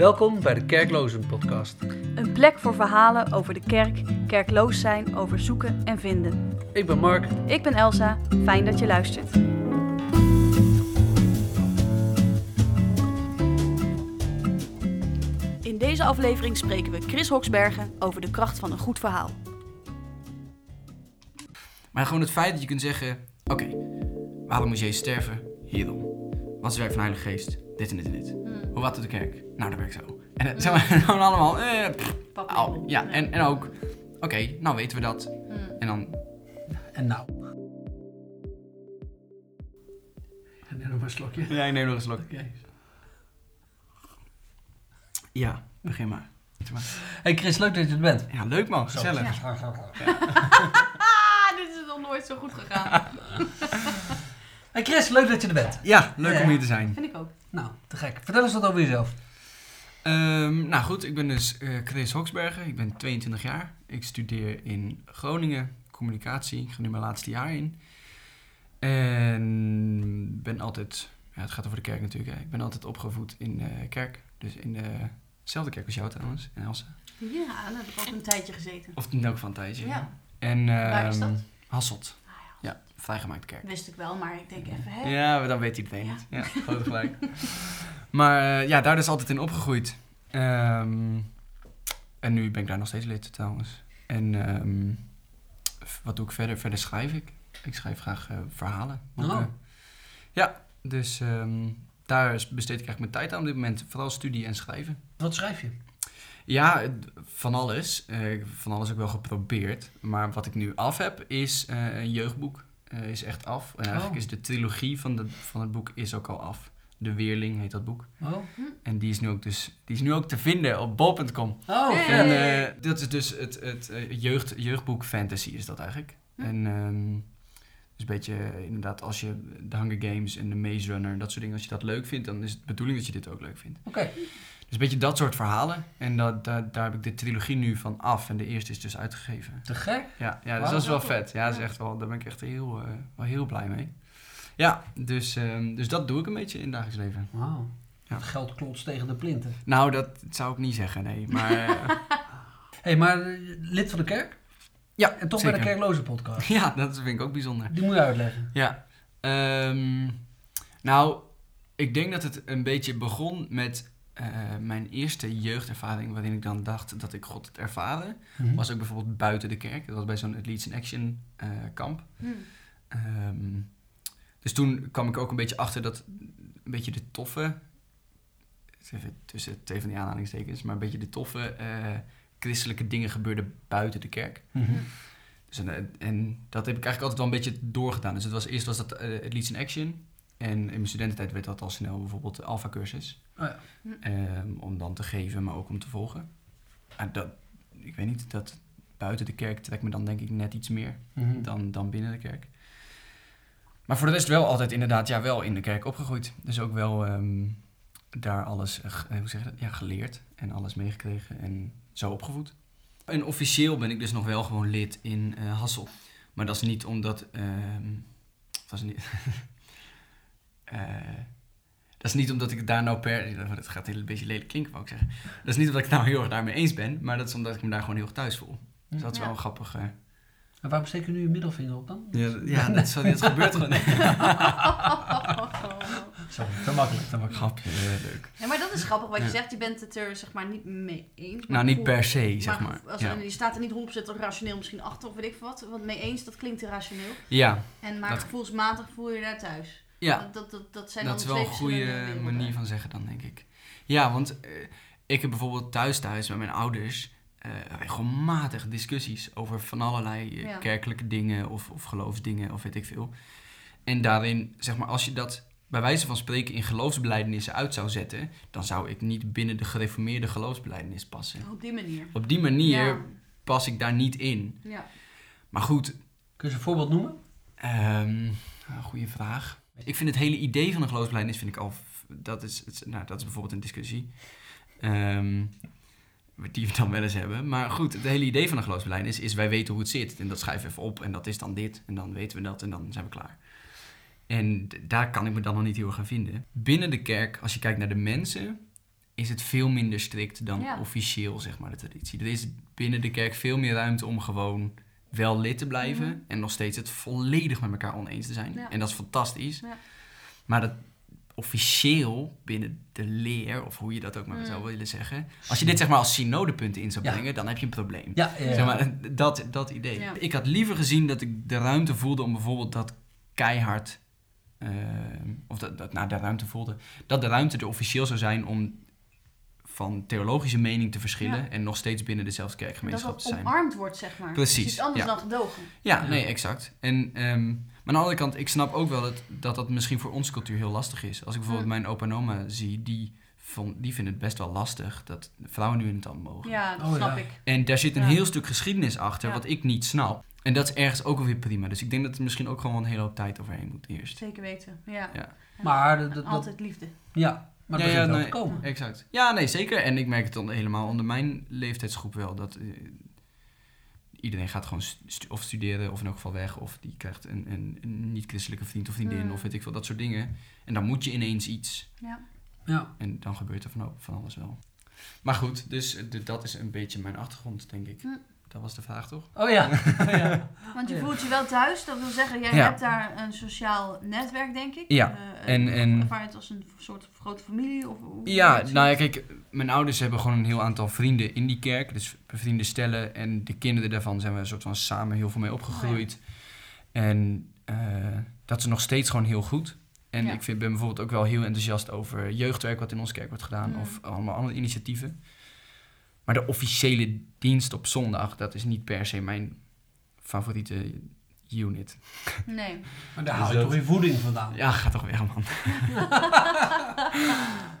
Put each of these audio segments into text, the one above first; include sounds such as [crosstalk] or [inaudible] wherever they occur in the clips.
Welkom bij de Kerklozen Podcast. Een plek voor verhalen over de kerk, kerkloos zijn, over zoeken en vinden. Ik ben Mark. Ik ben Elsa, fijn dat je luistert. In deze aflevering spreken we Chris Hoksbergen over de kracht van een goed verhaal. Maar gewoon het feit dat je kunt zeggen: Oké, waarom moest Jezus sterven? Hierom. Wat is het werk van de Heilige Geest? Dit en dit en dit. Hoe wat doet de kerk? Nou, dat werkt zo. En het zeg maar gewoon allemaal. Eh, pff, au. ja, en, en ook: Oké, nou weten we dat. En dan. En nou. En neem nog een slokje. Ja, ik neem nog een slok. Oké. Ja, begin maar. Zeg maar. Hey Chris, leuk dat je er bent. Ja, leuk man, gezellig. Ah, [laughs] dit is nog nooit zo goed gegaan. [laughs] Hey Chris, leuk dat je er bent. Ja, leuk Ja. om hier te zijn. Vind ik ook. Nou, te gek. Vertel eens wat over jezelf. Ehm, nou goed, ik ben dus eh, Chris Hoksbergen. Ik ben 22 jaar. Ik studeer in Groningen communicatie. Ik ga nu mijn laatste jaar in. En ben altijd, ja, het gaat over de kerk natuurlijk. Hè. Ik ben altijd opgevoed in de kerk. Dus in dezelfde kerk als jou trouwens, in Elsen. Ja, daar heb ik ook een tijdje gezeten. Of in elk van een tijdje. Ja. En, Waar is ehm, dat? Hasselt. Ja. Vrijgemaakte kerk. Wist ik wel, maar ik denk even, hè? Ja, maar dan weet iedereen Ja. het. Ja, groot gelijk. [laughs] maar eh, ja, daar dus altijd in opgegroeid. Ehm, en nu ben ik daar nog steeds lid trouwens. En ehm, wat doe ik verder? Verder schrijf ik. Ik schrijf graag eh, verhalen. boeken. Oh. Ja, dus ehm, daar besteed ik eigenlijk mijn tijd aan op dit moment. Vooral studie en schrijven. Wat schrijf je? Ja, van alles. Eh, ik heb van alles ook wel geprobeerd. Maar wat ik nu af heb, is eh, een jeugdboek. Eh, is echt af. En eigenlijk Oh. is de trilogie van, de, van het boek is ook al af. De Weerling heet dat boek. Oh, En die is nu ook, dus, die is nu ook te vinden op bol.com. oh Hey. vet. En eh, dat is dus het, het jeugd, jeugdboek fantasy is dat eigenlijk. Hm. En ehm, dus een beetje inderdaad als je de Hunger Games en de Maze Runner, dat soort dingen, als je dat leuk vindt, dan is het de bedoeling dat je dit ook leuk vindt. Oké. Dus een beetje dat soort verhalen. En dat, daar daar heb ik de trilogie nu van af. En de eerste is dus uitgegeven. Te gek. Ja, ja dus dat is wel vet. Ja, dat is echt wel, daar ben ik echt heel, eh, wel heel blij mee. Ja, dus, ehm, dus dat doe ik een beetje in het dagelijks leven. Wauw. Ja. Het geld klotst tegen de plinten. Nou, dat zou ik niet zeggen, nee. Maar eh, [laughs] [laughs] hey, maar eh, lid van de kerk? ja, En toch bij de Kerkloze podcast. [laughs] Ja, dat vind ik ook bijzonder. Die moet je uitleggen. Ja. Ehm, nou, ik denk dat het een beetje begon met eh, mijn eerste jeugdervaring... waarin ik dan dacht dat ik God had ervaren. Mhm. was ook bijvoorbeeld buiten de kerk. Dat was bij zo'n Leeds in Action eh, kamp. Hm. Ehm, dus toen kwam ik ook een beetje achter dat een beetje de toffe, even tussen twee van die aanhalingstekens, maar een beetje de toffe eh, christelijke dingen gebeurden buiten de kerk. Mhm. Dus, en, en dat heb ik eigenlijk altijd wel een beetje doorgedaan. Dus het was, eerst was dat het Leeds in Action. En in mijn studententijd werd dat al snel bijvoorbeeld de Alpha cursus. Oh ja. Ehm, om dan te geven, maar ook om te volgen. En dat, ik weet niet, dat buiten de kerk trekt me dan denk ik net iets meer Mhm. dan, dan binnen de kerk. Maar voor de rest wel altijd inderdaad ja, wel in de kerk opgegroeid. Dus ook wel ehm, daar alles eh, hoe zeg je dat? Ja, geleerd en alles meegekregen en zo opgevoed. En officieel ben ik dus nog wel gewoon lid in eh Hassel. Maar dat is niet omdat... ehm, dat is niet... [laughs] eh, dat is niet omdat ik daar nou per... Dat gaat een beetje lelijk klinken, wou ik zeggen. Dat is niet omdat ik nou heel erg daarmee eens ben. Maar dat is omdat ik me daar gewoon heel erg thuis voel. Dus dat is Ja. wel een grappig... eh, En waarom steek je nu je middelvinger op dan? ja, ja dat, is, dat gebeurt gewoon. [laughs] Sorry, te makkelijk, te makkelijk. Grapje, leuk. Ja, maar dat is grappig wat je Ja. zegt. Je bent het er zeg maar niet mee eens. Nou, niet Hoe- per se, zeg maar. Als, Ja, Je staat er niet 100% rationeel misschien achter of weet ik veel wat. Want mee eens, dat klinkt irrationeel. ja, En maar Dat- gevoelsmatig voel je je daar thuis. Ja Dat, dat, dat, dat zijn dat dan is wel een goede manier van zeggen dan, denk ik. Ja, want eh, ik heb bijvoorbeeld thuis thuis met mijn ouders... eh, regelmatig discussies over van allerlei eh, Ja. kerkelijke dingen of, of geloofsdingen of weet ik veel. En daarin, zeg maar, als je dat bij wijze van spreken in geloofsbelijdenissen uit zou zetten, dan zou ik niet binnen de gereformeerde geloofsbeleidenis passen. Op die manier. Op die manier Ja. pas ik daar niet in. ja. Maar goed, Kun je ze een voorbeeld noemen? Ehm nou, goede vraag. Ik vind het hele idee van een geloofsbelijdenis vind ik al... Dat is, het is- nou, dat is bijvoorbeeld een discussie. Ehm, die we dan wel eens hebben. Maar goed, het hele idee van een geloofsbelijdenis is... wij weten hoe het zit. En dat schrijven we even op. En dat is dan dit. En dan weten we dat. En dan zijn we klaar. En daar kan ik me dan nog niet heel erg aan vinden. Binnen de kerk, als je kijkt naar de mensen... is het veel minder strikt dan Ja. officieel, zeg maar, de traditie. Er is binnen de kerk veel meer ruimte om gewoon wel lid te blijven Mhm. en nog steeds het volledig met elkaar oneens te zijn. Ja. En dat is fantastisch. Ja. Maar dat officieel binnen de leer, of hoe je dat ook maar Mm. zou willen zeggen, als je dit zeg maar als synodepunten in zou Ja. brengen, dan heb je een probleem. Ja, ja, ja. Zeg maar, dat, dat idee. Ja. Ik had liever gezien dat ik de ruimte voelde om bijvoorbeeld dat keihard. eh, of dat, dat nou, de ruimte voelde. Dat de ruimte er officieel zou zijn om van theologische mening te verschillen. Ja. en nog steeds binnen dezelfde kerkgemeenschap dat te zijn. omarmd wordt, zeg maar. Precies, Het is iets anders ja. dan gedogen. Ja, Ja. nee, exact. En, ehm, maar aan de andere kant, ik snap ook wel dat, dat dat misschien voor onze cultuur heel lastig is. Als ik bijvoorbeeld mijn opa en oma zie, die, die vinden het best wel lastig dat vrouwen nu in het ambt mogen. Ja, dat Oh, snap ja. ik. En daar zit een Ja. heel stuk geschiedenis achter, Ja. wat ik niet snap. En dat is ergens ook alweer prima. Dus ik denk dat er misschien ook gewoon wel een hele hoop tijd overheen moet eerst. Zeker weten. Ja. Ja. Maar dat- dat- Altijd liefde. Ja, maar Ja, dat ja, begint wel nee. te komen. Exact. Ja, nee, zeker. En ik merk het dan helemaal onder mijn leeftijdsgroep wel. Dat eh, iedereen gaat gewoon stu- of studeren of in elk geval weg. Of die krijgt een, een, een niet-christelijke vriend of vriendin Mm. of weet ik veel, dat soort dingen. En dan moet je ineens iets. Ja. Ja. En dan gebeurt er van, van alles wel. Maar goed, dus eh, dat is een beetje mijn achtergrond, denk ik. Hm. Dat was de vraag, toch? Oh ja. [laughs] Oh, ja. Want je Ja. voelt je wel thuis. Dat wil zeggen, jij Ja. hebt daar een sociaal netwerk, denk ik. Ja, Eh, en- en- Ervaar je het als een soort grote familie? Of, hoe Ja, nou ja, kijk, mijn ouders hebben gewoon een heel aantal vrienden in die kerk. Dus bevriende stellen. En de kinderen daarvan zijn we een soort van samen heel veel mee opgegroeid. En eh, dat is nog steeds gewoon heel goed. En Ja. ik vind, ben bijvoorbeeld ook wel heel enthousiast over jeugdwerk wat in onze kerk wordt gedaan. Mm. Of allemaal andere initiatieven. Maar de officiële dienst op zondag, dat is niet per se mijn favoriete unit. Nee. Maar daar Dus haal je dat- toch weer voeding vandaan. Ja, ga toch weg, man. [laughs]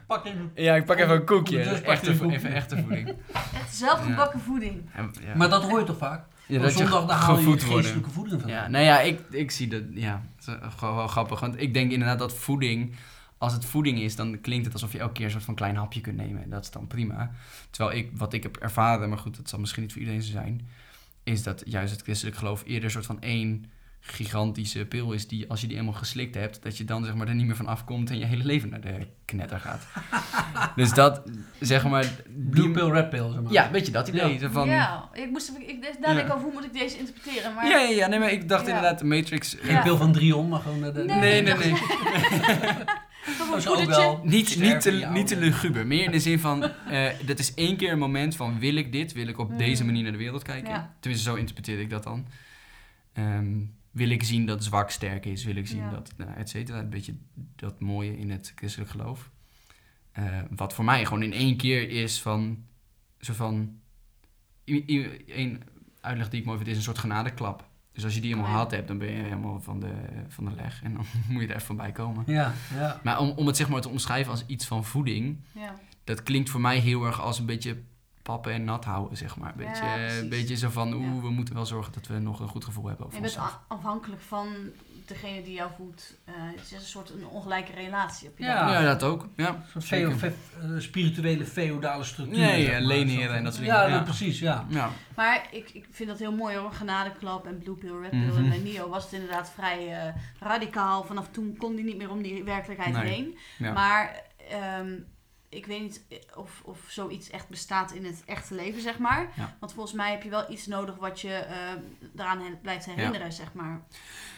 Pak even. Ja, ik pak even een koekje. Je Echte, vo- even echte voeding. Echt zelfgebakken voeding. En, ja. Maar dat hoor je toch vaak? Ja, dat zondag daar haal je gevoed worden. geestelijke voeding vandaan. Ja, nou ja, ik, ik zie dat, ja, is gewoon wel grappig. Want ik denk inderdaad dat voeding, als het voeding is, dan klinkt het alsof je elke keer een soort van klein hapje kunt nemen. En dat is dan prima. Terwijl ik, wat ik heb ervaren, maar goed, dat zal misschien niet voor iedereen zo zijn, is dat juist het christelijk geloof eerder een soort van één gigantische pil is die, als je die eenmaal geslikt hebt, dat je dan zeg maar er niet meer van afkomt en je hele leven naar de knetter gaat. [laughs] dus dat, zeg maar... Blue pill, red pill, zeg maar. Ja, weet je dat idee? Ja. Van, ja, ik moest ik, ik daar denk ik Ja. over hoe moet ik deze interpreteren. Maar ja, ja, ja, nee, maar ik dacht Ja. inderdaad, de Matrix... Geen Ja. pil van Drion, maar gewoon... de, Nee, Nee, dacht- nee. [laughs] Dat is ook wel... Niet, niet, te, niet te luguber. Meer in de zin van, [laughs] eh dat is één keer een moment van wil ik dit? Wil ik op Mm. deze manier naar de wereld kijken? Ja. Tenminste, zo interpreteer ik dat dan. Ehm, wil ik zien dat zwak sterk is? Wil ik zien Ja. dat, nou, et cetera. Een beetje dat mooie in het christelijk geloof. Eh, wat voor mij gewoon in één keer is van, zo van, een uitleg die ik mooi vind is een soort genadeklap. Dus als je die helemaal gehad hebt, dan ben je helemaal van de, van de leg. En dan [laughs] moet je er even van bij komen. Ja, ja. Maar om, om het zeg maar te omschrijven als iets van voeding, Ja. dat klinkt voor mij heel erg als een beetje pappen en nat houden, zeg maar. Een beetje, beetje zo van, oeh, Ja. we moeten wel zorgen dat we nog een goed gevoel hebben over Je bent afhankelijk van degene die jou voedt. Eh, het is een soort een ongelijke relatie. Op je Ja. Ja, dat ook. Ja, fe- eh, spirituele feodale structuur. Nee, ja, leenheren Zo en dat soort Ja, dingen, ja. precies, ja. Ja, Maar ik, ik vind dat heel mooi hoor. Genadeklap en Blue Pill, Red Pill. Mhm. En bij Nio was het inderdaad vrij eh, radicaal. Vanaf toen kon hij niet meer om die werkelijkheid Nee. heen. ja. Maar ehm, ik weet niet of, of zoiets echt bestaat in het echte leven, zeg maar. Ja. Want volgens mij heb je wel iets nodig wat je eh, eraan he- blijft herinneren, zeg maar.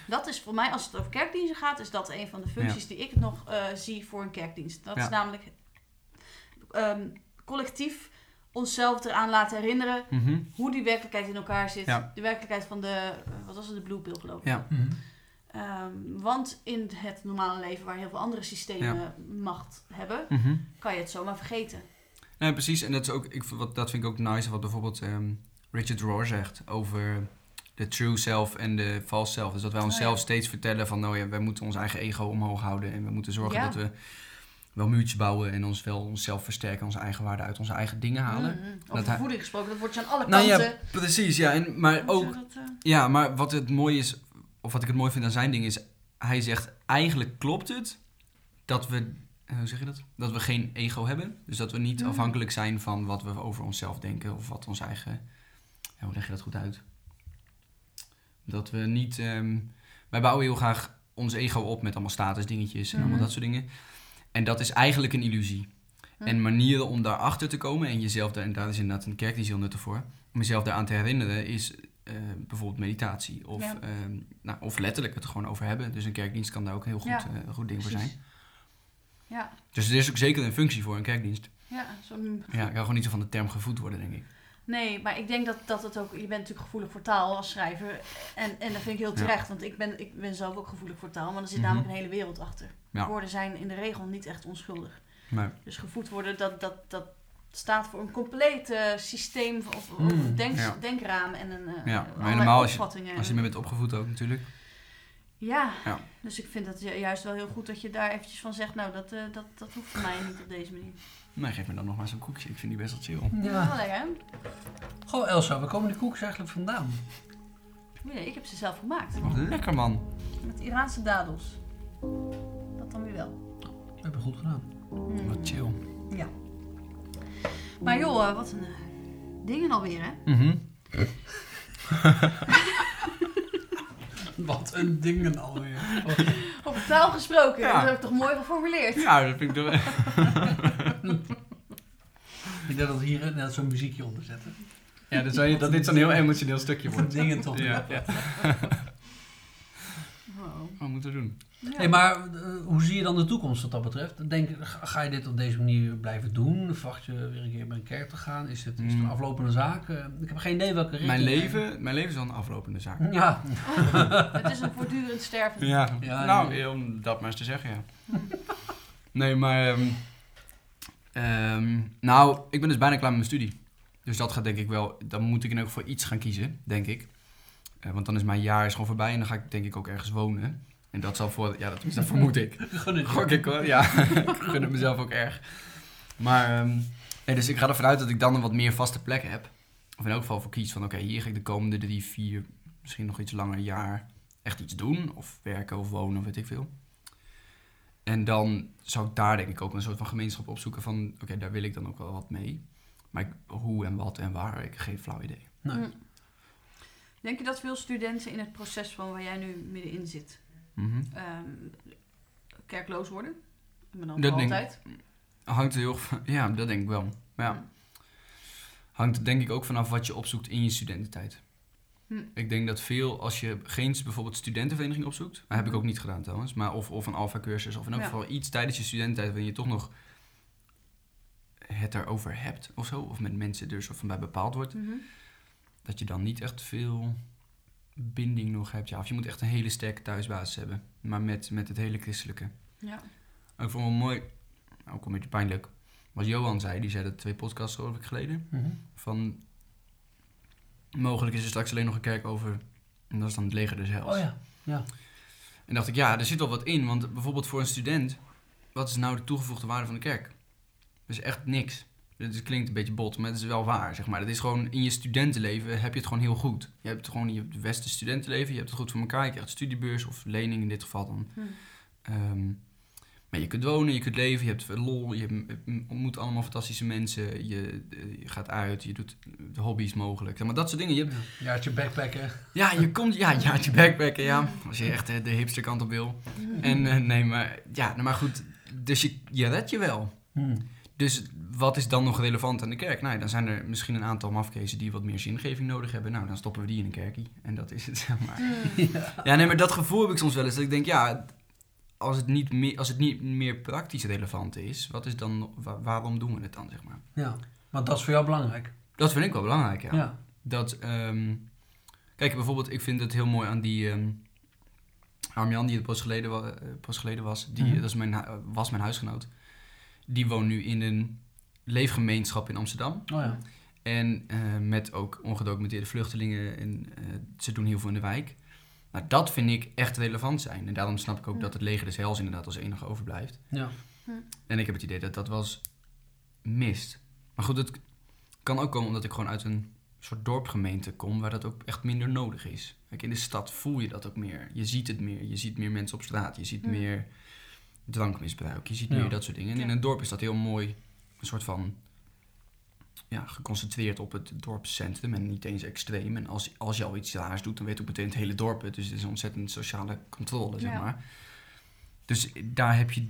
Dat is voor mij, als het over kerkdiensten gaat, is dat een van de functies die ik nog eh, zie voor een kerkdienst. Dat Ja. is namelijk ehm, collectief onszelf eraan laten herinneren Mhm. hoe die werkelijkheid in elkaar zit. Ja. De werkelijkheid van de, eh, wat was het, de blue pill geloof ik. Ja. Mhm. Ehm, want in het normale leven, waar heel veel andere systemen macht hebben, Mhm. kan je het zomaar vergeten. Nee, precies. En dat, is ook, ik, wat, dat vind ik ook nice, wat bijvoorbeeld ehm, Richard Rohr zegt over de true self en de false self. Dus dat wij Oh, onszelf ja. steeds vertellen van, nou ja, wij moeten ons eigen ego omhoog houden en we moeten zorgen Ja. dat we wel muurtjes bouwen en ons wel onszelf versterken, onze eigen waarde uit onze eigen dingen halen. Mhm. Dat Over voeding gesproken, dat wordt je aan alle Nou kanten. ja, precies. Ja, en, maar ook dat, eh, Ja, maar wat het mooi is, of wat ik het mooi vind aan zijn ding is, hij zegt eigenlijk klopt het dat we, eh, hoe zeg je dat? Dat we geen ego hebben. Dus dat we niet Mhm. afhankelijk zijn van wat we over onszelf denken of wat ons eigen, ja, hoe leg je dat goed uit? Dat we niet, ehm, wij bouwen heel graag ons ego op met allemaal statusdingetjes en allemaal Mhm. dat soort dingen. En dat is eigenlijk een illusie. Hm. En manieren om daarachter te komen en jezelf daar, en daar is inderdaad een kerkdienst heel nuttig voor, om jezelf daaraan te herinneren, is eh, bijvoorbeeld meditatie. Of, Ja. ehm, nou, of letterlijk het er gewoon over hebben. Dus een kerkdienst kan daar ook heel goed, Ja, eh, een goed ding voor zijn. Ja, Dus er is ook zeker een functie voor een kerkdienst. ja zo'n Ja, ik kan gewoon niet zo van de term gevoed worden, denk ik. Nee, maar ik denk dat, dat het ook... Je bent natuurlijk gevoelig voor taal als schrijver. En, en dat vind ik heel terecht. Want ik ben, ik ben zelf ook gevoelig voor taal. Maar er zit Mhm. namelijk een hele wereld achter. Ja. Woorden zijn in de regel niet echt onschuldig. Maar Dus gevoed worden, dat, dat, dat staat voor een compleet systeem of, of Mm, een denk, ja. denkraam en een uh, Ja, maar helemaal als je- opvattingen. als je bent opgevoed ook natuurlijk. ja. Ja. dus ik vind het ju- juist wel heel goed dat je daar eventjes van zegt... nou, dat, eh, dat, dat hoeft voor mij niet op deze manier. Maar geef me dan nog maar zo'n koekje. Ik vind die best wel chill. Wel Ja. lekker, hè? Goh, Elsa, waar komen die koekjes eigenlijk vandaan? Nee, ik heb ze zelf gemaakt. Wat lekker man. Met Iraanse dadels. Dat dan weer wel. Dat heb je goed gedaan. Mm. Wat chill. Ja. Maar joh, eh, wat een eh, dingen alweer, hè? Mhm. [laughs] Wat een dingen alweer. Over taal gesproken, Ja. dat heb ik toch mooi geformuleerd. Ja, dat vind ik toch... [laughs] Ik denk dat we hier net zo'n muziekje onder zetten. Ja, dat, zou je, dat dit zo'n heel emotioneel stukje wordt. dingen toch. Ja, [laughs] ja. Wow. Wat moeten we doen? Ja. Hey, maar eh, hoe zie je dan de toekomst wat dat betreft? Denk, ga je dit op deze manier blijven doen? Verwacht je weer een keer bij een kerk te gaan? Is het, is het een Mm. aflopende zaak? Eh, ik heb geen idee welke richting. Mijn leven, mijn leven is wel een aflopende zaak. Ja. [laughs] Het is een voortdurend sterven. Ja, Ja, nou, ja. om dat maar eens te zeggen, ja. Nee, maar... ehm, ehm, nou, ik ben dus bijna klaar met mijn studie. Dus dat gaat denk ik wel... Dan moet ik in elk geval iets gaan kiezen, denk ik. Eh, want dan is mijn jaar is gewoon voorbij en dan ga ik denk ik ook ergens wonen. En dat zal voor... Ja, dat, dat vermoed ik. [laughs] Gok ik hoor, ja. [laughs] ik gun het mezelf ook erg. Maar, ehm, nee, dus ik ga ervan uit dat ik dan een wat meer vaste plek heb. Of in elk geval voor kies van, oké, hier ga ik de komende drie, vier, misschien nog iets langer jaar echt iets doen. Of werken of wonen, of weet ik veel. En dan zou ik daar denk ik ook een soort van gemeenschap opzoeken van, oké, daar wil ik dan ook wel wat mee. Maar ik- hoe en wat en waar, ik heb geen flauw idee. Nee. Mm. Denk je dat veel studenten in het proces van waar jij nu middenin zit, Mhm. ehm, kerkloos worden? Maar dan Dat voor denk- altijd? Hangt er heel van, [laughs] ja, dat denk ik wel. Maar ja, hangt er denk ik ook vanaf wat je opzoekt in je studententijd. Hm. Ik denk dat veel, als je geen bijvoorbeeld studentenvereniging opzoekt, dat heb ik Mhm. ook niet gedaan trouwens, maar of, of een alpha cursus of in elk Ja. geval iets tijdens je studententijd waarin je toch nog het erover hebt of zo, of met mensen er soort van bij bepaald wordt, Mhm. dat je dan niet echt veel binding nog hebt. Ja, of je moet echt een hele sterke thuisbasis hebben, maar met, met het hele christelijke. Ja. Ik vond het wel mooi, ook een beetje pijnlijk, wat Johan zei, die zei dat twee podcasts geloof ik geleden, Mhm. van mogelijk is er straks alleen nog een kerk over, en dat is dan het leger des hels. Oh ja. ja. En dacht ik, ja, er zit wel wat in, want bijvoorbeeld voor een student, wat is nou de toegevoegde waarde van de kerk? Dat is echt niks. Het klinkt een beetje bot, maar het is wel waar, zeg maar. Dat is gewoon, in je studentenleven heb je het gewoon heel goed. Je hebt gewoon je hebt het beste studentenleven, je hebt het goed voor elkaar, je krijgt studiebeurs of lening in dit geval dan. Hm. Ehm, maar je kunt wonen, je kunt leven, je hebt lol, je ontmoet allemaal fantastische mensen, je, je gaat uit, je doet de hobby's mogelijk. Maar dat soort dingen. Je hebt, Ja, Jaartje backpacken. ja, je komt, ja, je backpacken, ja. Als je echt eh, de hipster kant op wil. En eh, nee, maar, ja, nou, maar goed, dus je, je redt je wel. Hm. Dus wat is dan nog relevant aan de kerk? Nou, dan zijn er misschien een aantal mafkezen die wat meer zingeving nodig hebben. Nou, dan stoppen we die in een kerkie. En dat is het, [laughs] zeg maar. Mm. Ja, nee, maar dat gevoel heb ik soms wel eens. Dat ik denk, ja, als het niet meer, als het niet meer praktisch relevant is, wat is dan, wa- waarom doen we het dan, zeg maar? Ja. Want dat is voor jou belangrijk. Dat vind ik wel belangrijk, ja. Ja. Dat, ehm, kijk, bijvoorbeeld, ik vind het heel mooi aan die ehm Armjan, die er pas geleden, wa- eh, pas geleden was. Die, Mhm. dat is mijn, was mijn huisgenoot. Die woont nu in een leefgemeenschap in Amsterdam. Oh ja. En eh, met ook ongedocumenteerde vluchtelingen. En eh, ze doen heel veel in de wijk. Nou, dat vind ik echt relevant zijn. En daarom snap ik ook Ja. dat het leger des hels inderdaad als enige overblijft. Ja. En ik heb het idee dat dat eens mist. Maar goed, het kan ook komen omdat ik gewoon uit een soort dorpgemeente kom... waar dat ook echt minder nodig is. Kijk, in de stad voel je dat ook meer. Je ziet het meer. Je ziet meer mensen op straat. Je ziet Mm. meer drankmisbruik. Je ziet Ja. meer dat soort dingen. En in een dorp is dat heel mooi. Een soort van... Ja, geconcentreerd op het dorpscentrum en niet eens extreem. En als, als je al iets raars doet, dan weet ook meteen het hele dorp het. Dus het is een ontzettend sociale controle, zeg maar. Dus daar heb je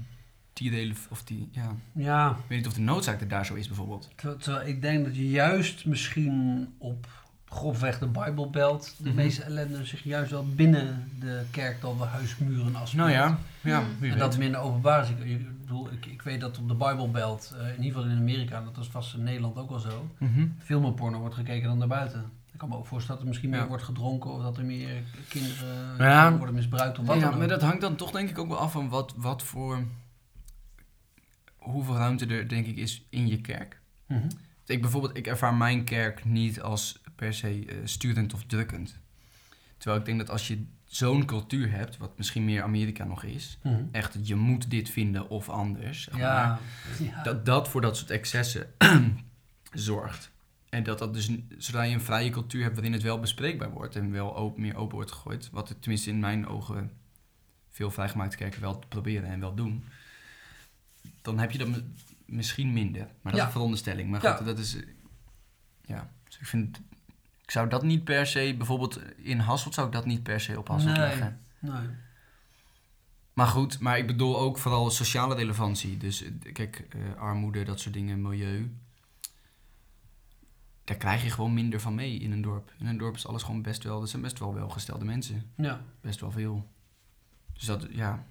die rele- of die, ja, Ja, ik weet niet of de noodzaak er daar zo is bijvoorbeeld. terwijl ik denk dat je juist misschien op grofweg de Bijbelbelt de Mhm. meeste ellende zich juist wel binnen de kerk dan de huismuren als Nou ja, ja, En dat minder openbaar is. Ik, ik bedoel, ik, ik weet dat op de Bijbelbelt, eh, in ieder geval in Amerika, en dat is vast in Nederland ook wel zo, Mhm. veel meer porno wordt gekeken dan daarbuiten. Ik kan me ook voorstellen dat er misschien meer wordt gedronken of dat er meer kinderen Ja. worden misbruikt of wat Ja, dan ook. maar dat hangt dan toch denk ik ook wel af van wat, wat voor... Hoeveel ruimte er denk ik is in je kerk. Mhm. Ik bijvoorbeeld, ik ervaar mijn kerk niet als per se eh, sturend of drukkend. Terwijl ik denk dat als je zo'n cultuur hebt, wat misschien meer Amerika nog is, Mhm. echt je moet dit vinden of anders, zeg maar, Ja, [laughs] ja. dat dat voor dat soort excessen [clears throat] zorgt. En dat dat dus, zodra je een vrije cultuur hebt waarin het wel bespreekbaar wordt en wel open, meer open wordt gegooid, wat het tenminste in mijn ogen veel vrijgemaakte kerken wel proberen en wel doen, dan heb je dat mi- misschien minder. Maar dat Ja. is een veronderstelling. Maar goed, dat is... eh, Ja, dus ik vind... Ik zou dat niet per se, bijvoorbeeld in Hasselt zou ik dat niet per se op Hasselt Nee. leggen. Nee. Maar goed, maar ik bedoel ook vooral sociale relevantie. Dus eh, kijk, eh, armoede, dat soort dingen, milieu. Daar krijg je gewoon minder van mee in een dorp. In een dorp is alles gewoon best wel, er zijn best wel welgestelde mensen. Ja. Best wel veel. Dus dat, ja.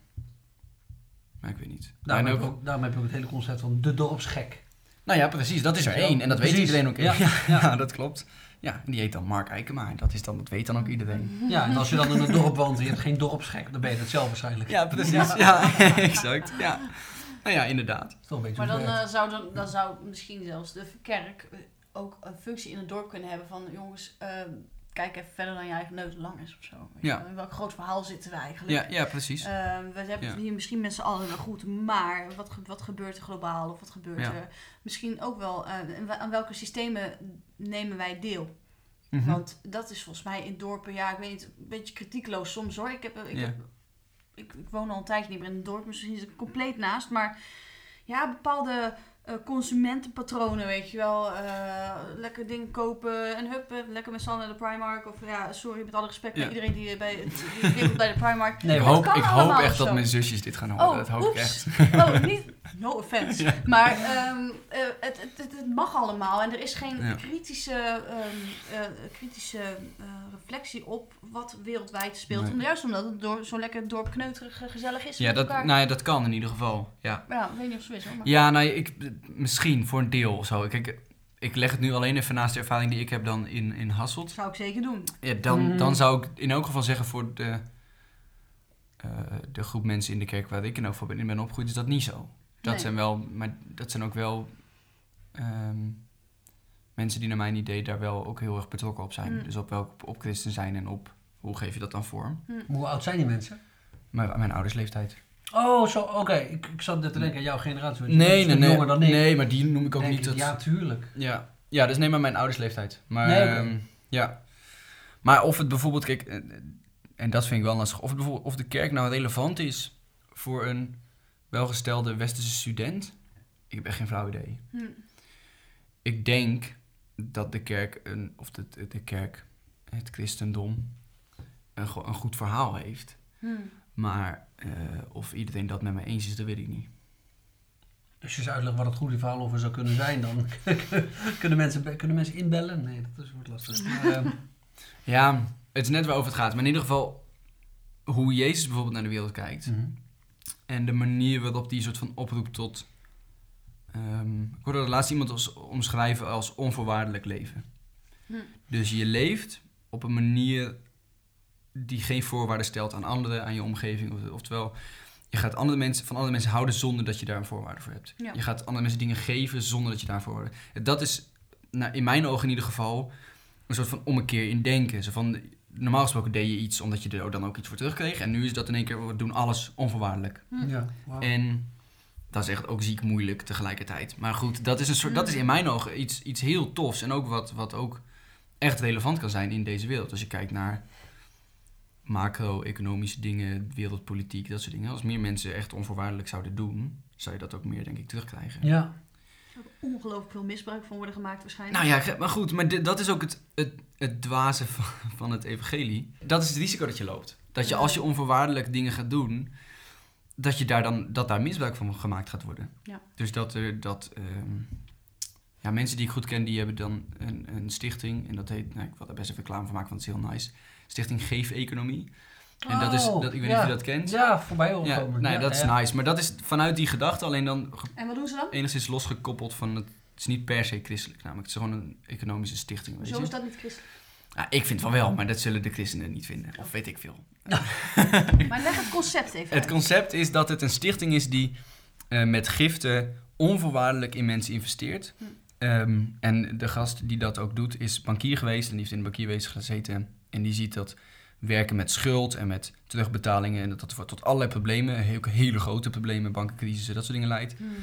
Maar ik weet niet. Daarom, heb ook- ik ook, daarom heb ik ook het hele concept van de dorpsgek. nou ja, precies, dat is er één. En dat weet iedereen ook. [laughs] Ja. ja, dat klopt. Ja, en die heet dan Mark Eikema. En dat, is dan, dat weet dan ook iedereen. Ja, en als je dan in een dorp woont en je hebt geen dorpsgek, dan ben je dat zelf waarschijnlijk. Ja, precies. Ja, [laughs] exact. Ja. Nou ja, inderdaad. Dat is toch een beetje Maar dan, eh, zou, dan, dan zou misschien zelfs de kerk ook een functie in het dorp kunnen hebben van jongens, eh, kijk even verder dan je eigen neus lang is of zo. Ja. In welk groot verhaal zitten we eigenlijk? Ja, ja precies. Eh, we hebben Ja. het hier misschien met z'n allen wel goed, maar wat, ge- wat gebeurt er globaal of wat gebeurt Ja. er misschien ook wel, eh, aan welke systemen nemen wij deel? Mhm. Want dat is volgens mij in dorpen, ja, ik weet niet, een beetje kritiekloos soms hoor. Ik, heb, ik, heb, ik, ik woon al een tijdje niet meer in een dorp, misschien is het compleet naast. Maar ja, bepaalde eh, consumentenpatronen, weet je wel. eh, lekker dingen kopen en hup, eh, lekker met z'n naar de Primark. Of ja, sorry, met alle respect Ja. iedereen die, bij, [laughs] die bij de Primark. Nee, ik hoop, ik hoop echt dat mijn zusjes dit gaan horen. Oh, dat hoop ik oeps. echt. Oh, niet, no offense. [laughs] Maar ehm, eh, het, het, het, mag allemaal en er is geen Ja. kritische, ehm, eh, kritische eh, reflectie op wat wereldwijd speelt. Nee. Om, juist omdat het door, zo lekker dorpkneuterig eh, gezellig is Ja dat, elkaar. nou ja, dat kan in ieder geval. Ja, Ja, ik weet niet of zo is hoor. Maar... ja nou, ik, misschien voor een deel of zo. Kijk, ik leg het nu alleen even naast de ervaring die ik heb dan in, in Hasselt. Zou ik zeker doen. Ja, dan, Mhm. dan zou ik in elk geval zeggen voor de, eh, de groep mensen in de kerk waar ik in elk geval ben, in ben opgegroeid, is dat niet zo. Dat Nee. zijn wel, maar dat zijn ook wel ehm, mensen die naar mijn idee daar wel ook heel erg betrokken op zijn. Mm. Dus op welk op christen zijn en op hoe geef je dat dan vorm. Hoe oud zijn die mensen? Maar mijn ouders leeftijd. Oh, zo, oké. Ik, ik zat net te denken aan jouw generatie. Nee, nee, nee. jonger dan ik. Nee, maar die noem ik ook Denk niet. ik, Dat, Ja, tuurlijk. Ja. ja, dus neem maar mijn ouders leeftijd. Maar, Nee, ehm, ja. maar of het bijvoorbeeld, kijk, eh, en dat vind ik wel lastig, of, het bijvoorbeeld, of de kerk nou relevant is voor een welgestelde westerse student, ik heb echt geen flauw idee. Hm. Ik denk dat de kerk, een, of de, de, de kerk, het christendom, een, een goed verhaal heeft. Hm. Maar eh, of iedereen dat met me eens is, dat weet ik niet. Als je eens uitlegt wat het goede verhaal over zou kunnen zijn, dan [laughs] kunnen, mensen, kunnen mensen inbellen. Nee, dat is, wordt lastig. Maar, ehm, [laughs] Ja, het is net waarover het gaat. Maar in ieder geval, hoe Jezus bijvoorbeeld naar de wereld kijkt. mhm. En de manier waarop die soort van oproept tot... ehm, ik hoorde laatst iemand als, omschrijven als onvoorwaardelijk leven. Hm. Dus je leeft op een manier die geen voorwaarden stelt aan anderen, aan je omgeving. Of- Oftewel, je gaat andere mensen, van andere mensen houden zonder dat je daar een voorwaarde voor hebt. Ja. Je gaat andere mensen dingen geven zonder dat je daarvoor voorwaarden Dat is nou, in mijn ogen in ieder geval een soort van ommekeer in denken. Zo van, normaal gesproken deed je iets omdat je er dan ook iets voor terugkreeg. En nu is dat in één keer, we doen alles onvoorwaardelijk. Hm. ja. En dat is echt ook ziek moeilijk tegelijkertijd. Maar goed, dat is, een soort, dat is in mijn ogen iets, iets heel tofs. En ook wat, wat ook echt relevant kan zijn in deze wereld. Als je kijkt naar macro-economische dingen, wereldpolitiek, dat soort dingen. Als meer mensen echt onvoorwaardelijk zouden doen, zou je dat ook meer, denk ik, terugkrijgen. Ja, Er ongelooflijk veel misbruik van worden gemaakt waarschijnlijk. Nou ja, maar goed, maar dit- dat is ook het, het, het dwaze van, van het evangelie. Dat is het risico dat je loopt. Dat je als je onvoorwaardelijk dingen gaat doen, dat, je daar dan, dat daar misbruik van gemaakt gaat worden. Ja. Dus dat er dat. ehm, ja, mensen die ik goed ken, die hebben dan een, een stichting. En dat heet, nou, ik wil daar best even reclame van maken, want het is heel nice. Stichting Geef Economie. En dat is, Oh, dat, ik weet niet ja. of je dat kent. Ja, voorbij Ja, horen nee, dat is nice. Maar dat is vanuit die gedachte, alleen dan En wat doen ze dan? enigszins losgekoppeld van het. Het is niet per se christelijk, namelijk. Het is gewoon een economische stichting. Weet Zo je? is dat niet christelijk. Ja, ik vind van wel, maar dat zullen de christenen niet vinden. Of weet ik veel. [laughs] Maar leg het concept even Het uit. concept is dat het een stichting is die eh, met giften onvoorwaardelijk in mensen investeert. Hm. Ehm, en de gast die dat ook doet is bankier geweest en die heeft in de bankierwezen gezeten. En die ziet dat werken met schuld en met terugbetalingen en dat dat tot allerlei problemen, heel, hele grote problemen, bankencrisis en dat soort dingen leidt. Hmm.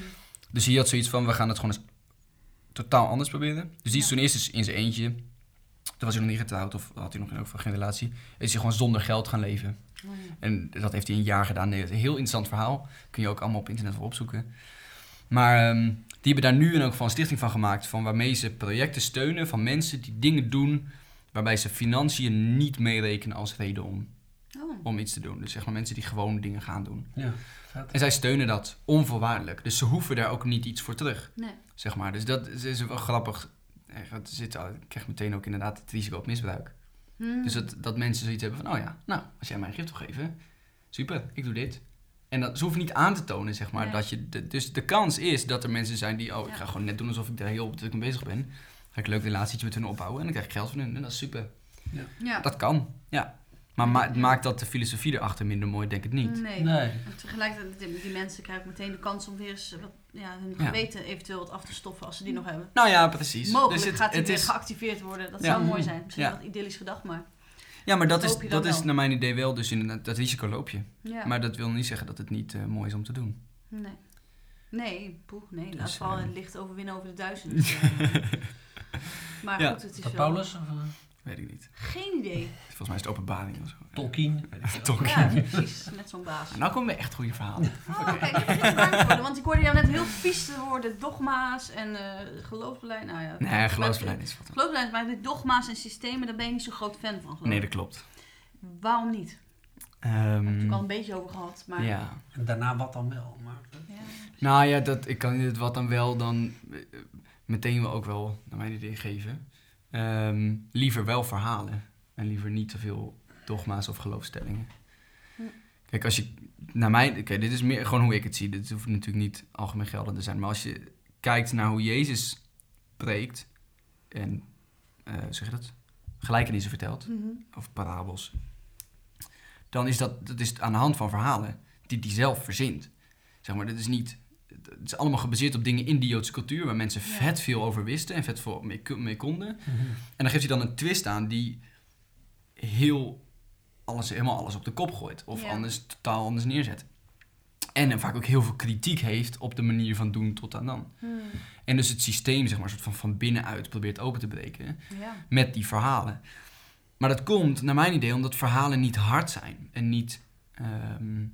Dus hij had zoiets van, we gaan het gewoon eens totaal anders proberen. Dus die is Ja. toen eerst eens in zijn eentje. Toen was hij nog niet getrouwd of had hij nog in geen relatie. Is hij gewoon zonder geld gaan leven. Oh. En dat heeft hij een jaar gedaan. Nee, het is een heel interessant verhaal. Kun je ook allemaal op internet voor opzoeken. Maar ehm, die hebben daar nu in elk geval een stichting van gemaakt. Van waarmee ze projecten steunen van mensen die dingen doen. Waarbij ze financiën niet meerekenen als reden om, Oh. om iets te doen. Dus zeg maar mensen die gewoon dingen gaan doen. Ja, vet. En zij steunen dat onvoorwaardelijk. Dus ze hoeven daar ook niet iets voor terug. Nee. Zeg maar. Dus dat is, is wel grappig. Er zit, al- ik krijg meteen ook inderdaad het risico op misbruik. Hmm. Dus dat, dat mensen zoiets hebben van, oh ja, nou, als jij mij een gift wil geven, super, ik doe dit. En dat, ze hoeven niet aan te tonen, zeg maar, Nee. dat je... De, dus de kans is dat er mensen zijn die, oh, ik ga gewoon net doen alsof ik daar heel druk mee bezig ben. Ga ik een leuk relatietje met hun opbouwen en dan krijg ik geld van hun en dat is super. ja. Dat kan, ja. Maar ma- maakt dat de filosofie erachter minder mooi? Denk het niet. Nee. Nee. En tegelijkertijd, die, die mensen krijgen meteen de kans om weer eens wat, ja, hun Ja. geweten eventueel wat af te stoffen als ze die nog hebben. Nou ja, precies. Mogelijk dus het, gaat die het weer is, geactiveerd worden. Dat Ja. zou mooi zijn. Misschien Ja. wat idyllisch gedacht, maar ja, maar dat dat is, je dat is naar mijn idee wel, dus inderdaad, dat risico loop je. ja. Maar dat wil niet zeggen dat het niet eh, mooi is om te doen. Nee. Nee, poeh, nee. Laat Dus, vooral eh, het licht overwinnen over de duizend. [laughs] Eh, [laughs] maar Ja. goed, het is wel... Paulus of uh, Weet ik niet. Geen idee. Volgens mij is het openbaring of zo. Tolkien? Tolkien. Ja, precies. Net zo'n baas. Nou komen we echt goede verhalen. Oh, worden, want ik hoorde jou net heel vies te worden. Dogma's en eh geloofsbeleid. Nou ja, Nee, geloofsbeleid is wat. Geloofsbeleid, maar de dogma's en systemen, daar ben je niet zo groot fan van. geloof Nee, dat klopt. Waarom niet? Daar Ehm, heb ik al een beetje over gehad. Maar ja. En daarna wat dan wel. Maar, Ja. Nou ja, dat, ik kan je het wat dan wel dan eh, meteen wel ook wel naar mijn idee geven. Ehm, liever wel verhalen. En liever niet te veel dogma's of geloofstellingen. Hm. Kijk, als je naar mij... Oké, dit is meer gewoon hoe ik het zie. Dit hoeft natuurlijk niet algemeen geldend te zijn. Maar als je kijkt naar hoe Jezus preekt... En, eh, zeg je dat? Gelijkenissen vertelt. Mhm. of parabels, dan is dat, dat is aan de hand van verhalen die hij zelf verzint. Zeg maar, dat is niet, het is allemaal gebaseerd op dingen in die Joodse cultuur, waar mensen Ja. vet veel over wisten en vet veel mee, mee konden. Mhm. En dan geeft hij dan een twist aan die heel alles, helemaal alles op de kop gooit. Of Ja. anders, totaal anders neerzet. En dan vaak ook heel veel kritiek heeft op de manier van doen tot aan dan. Hmm. En dus het systeem, zeg maar, soort van, van binnenuit probeert open te breken Ja. met die verhalen. Maar dat komt, naar mijn idee, omdat verhalen niet hard zijn. En niet... ehm,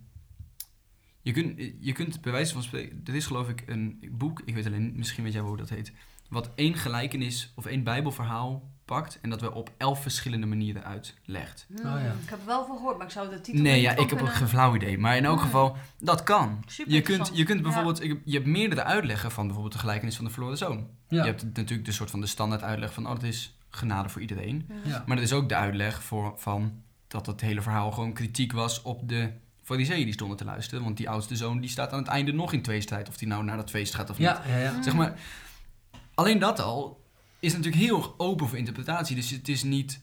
je, kunt, je kunt bij wijze van spreken... Er is geloof ik een boek, ik weet alleen misschien weet jij wel hoe dat heet... wat één gelijkenis of één bijbelverhaal pakt... en dat we op elf verschillende manieren uitlegt. Hmm. Oh, ja. Ik heb er wel van gehoord, maar ik zou de titel Nee, ja, ik heb ook geen flauw idee. Maar in elk Hmm. geval, dat kan. Super Je kunt, je kunt bijvoorbeeld... Je hebt meerdere uitleggen van bijvoorbeeld de gelijkenis van de verloren zoon. Ja. Je hebt natuurlijk de soort van de standaard uitleg van... oh, dat is genade voor iedereen. Ja. Maar dat is ook de uitleg voor, van dat het hele verhaal gewoon kritiek was op de fariseeën die stonden te luisteren. Want die oudste zoon die staat aan het einde nog in tweestrijd. Of die nou naar dat feest gaat of niet. Ja, ja, ja. Zeg maar, alleen dat al is natuurlijk heel erg open voor interpretatie. Dus het is niet...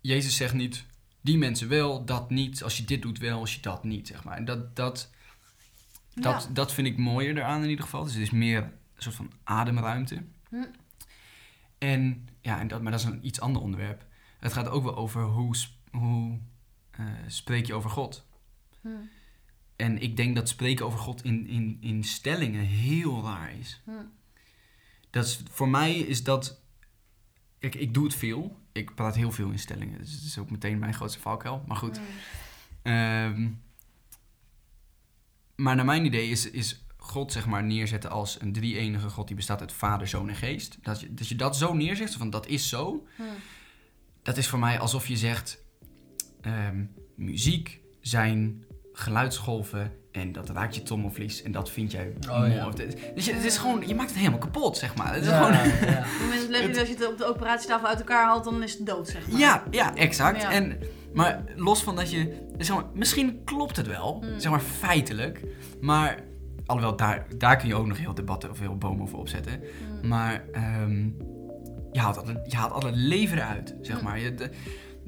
Jezus zegt niet, die mensen wel, dat niet. Als je dit doet wel, als je dat niet, zeg maar. En dat, dat, dat, Ja. dat vind ik mooier eraan in ieder geval. Dus het is meer een soort van ademruimte. Hm. En ja, en dat, maar dat is een iets ander onderwerp. Het gaat ook wel over hoe, hoe eh, spreek je over God. Hmm. En ik denk dat spreken over God in, in, in stellingen heel raar is. Hmm. Dat is. Voor mij is dat... Kijk, ik doe het veel. Ik praat heel veel in stellingen. Dus het is ook meteen mijn grootste valkuil. Maar goed. Hmm. Ehm, maar naar mijn idee is, is God zeg maar neerzetten als een drie-enige God die bestaat uit Vader, Zoon en Geest. Dat je, dat je dat zo neerzet, van dat is zo. Hmm. Dat is voor mij alsof je zegt: ehm, muziek zijn geluidsgolven en dat raakt je trommelvlies en dat vind jij Oh, mooi. ja. Dit- Dus je, het is gewoon, je maakt het helemaal kapot, zeg maar. Het is Ja, gewoon, ja. [laughs] Op het moment dat je het op de operatietafel uit elkaar haalt, dan is het dood, zeg maar. Ja, ja, exact. Ja. En, maar los van dat je... Zeg maar, misschien klopt het wel, Mm. zeg maar feitelijk. Maar, alhoewel, daar, daar kun je ook nog heel debatten of heel boom over opzetten. Mm. Maar ehm, je, haalt altijd, je haalt altijd leven eruit, zeg Mm. maar. Je, de-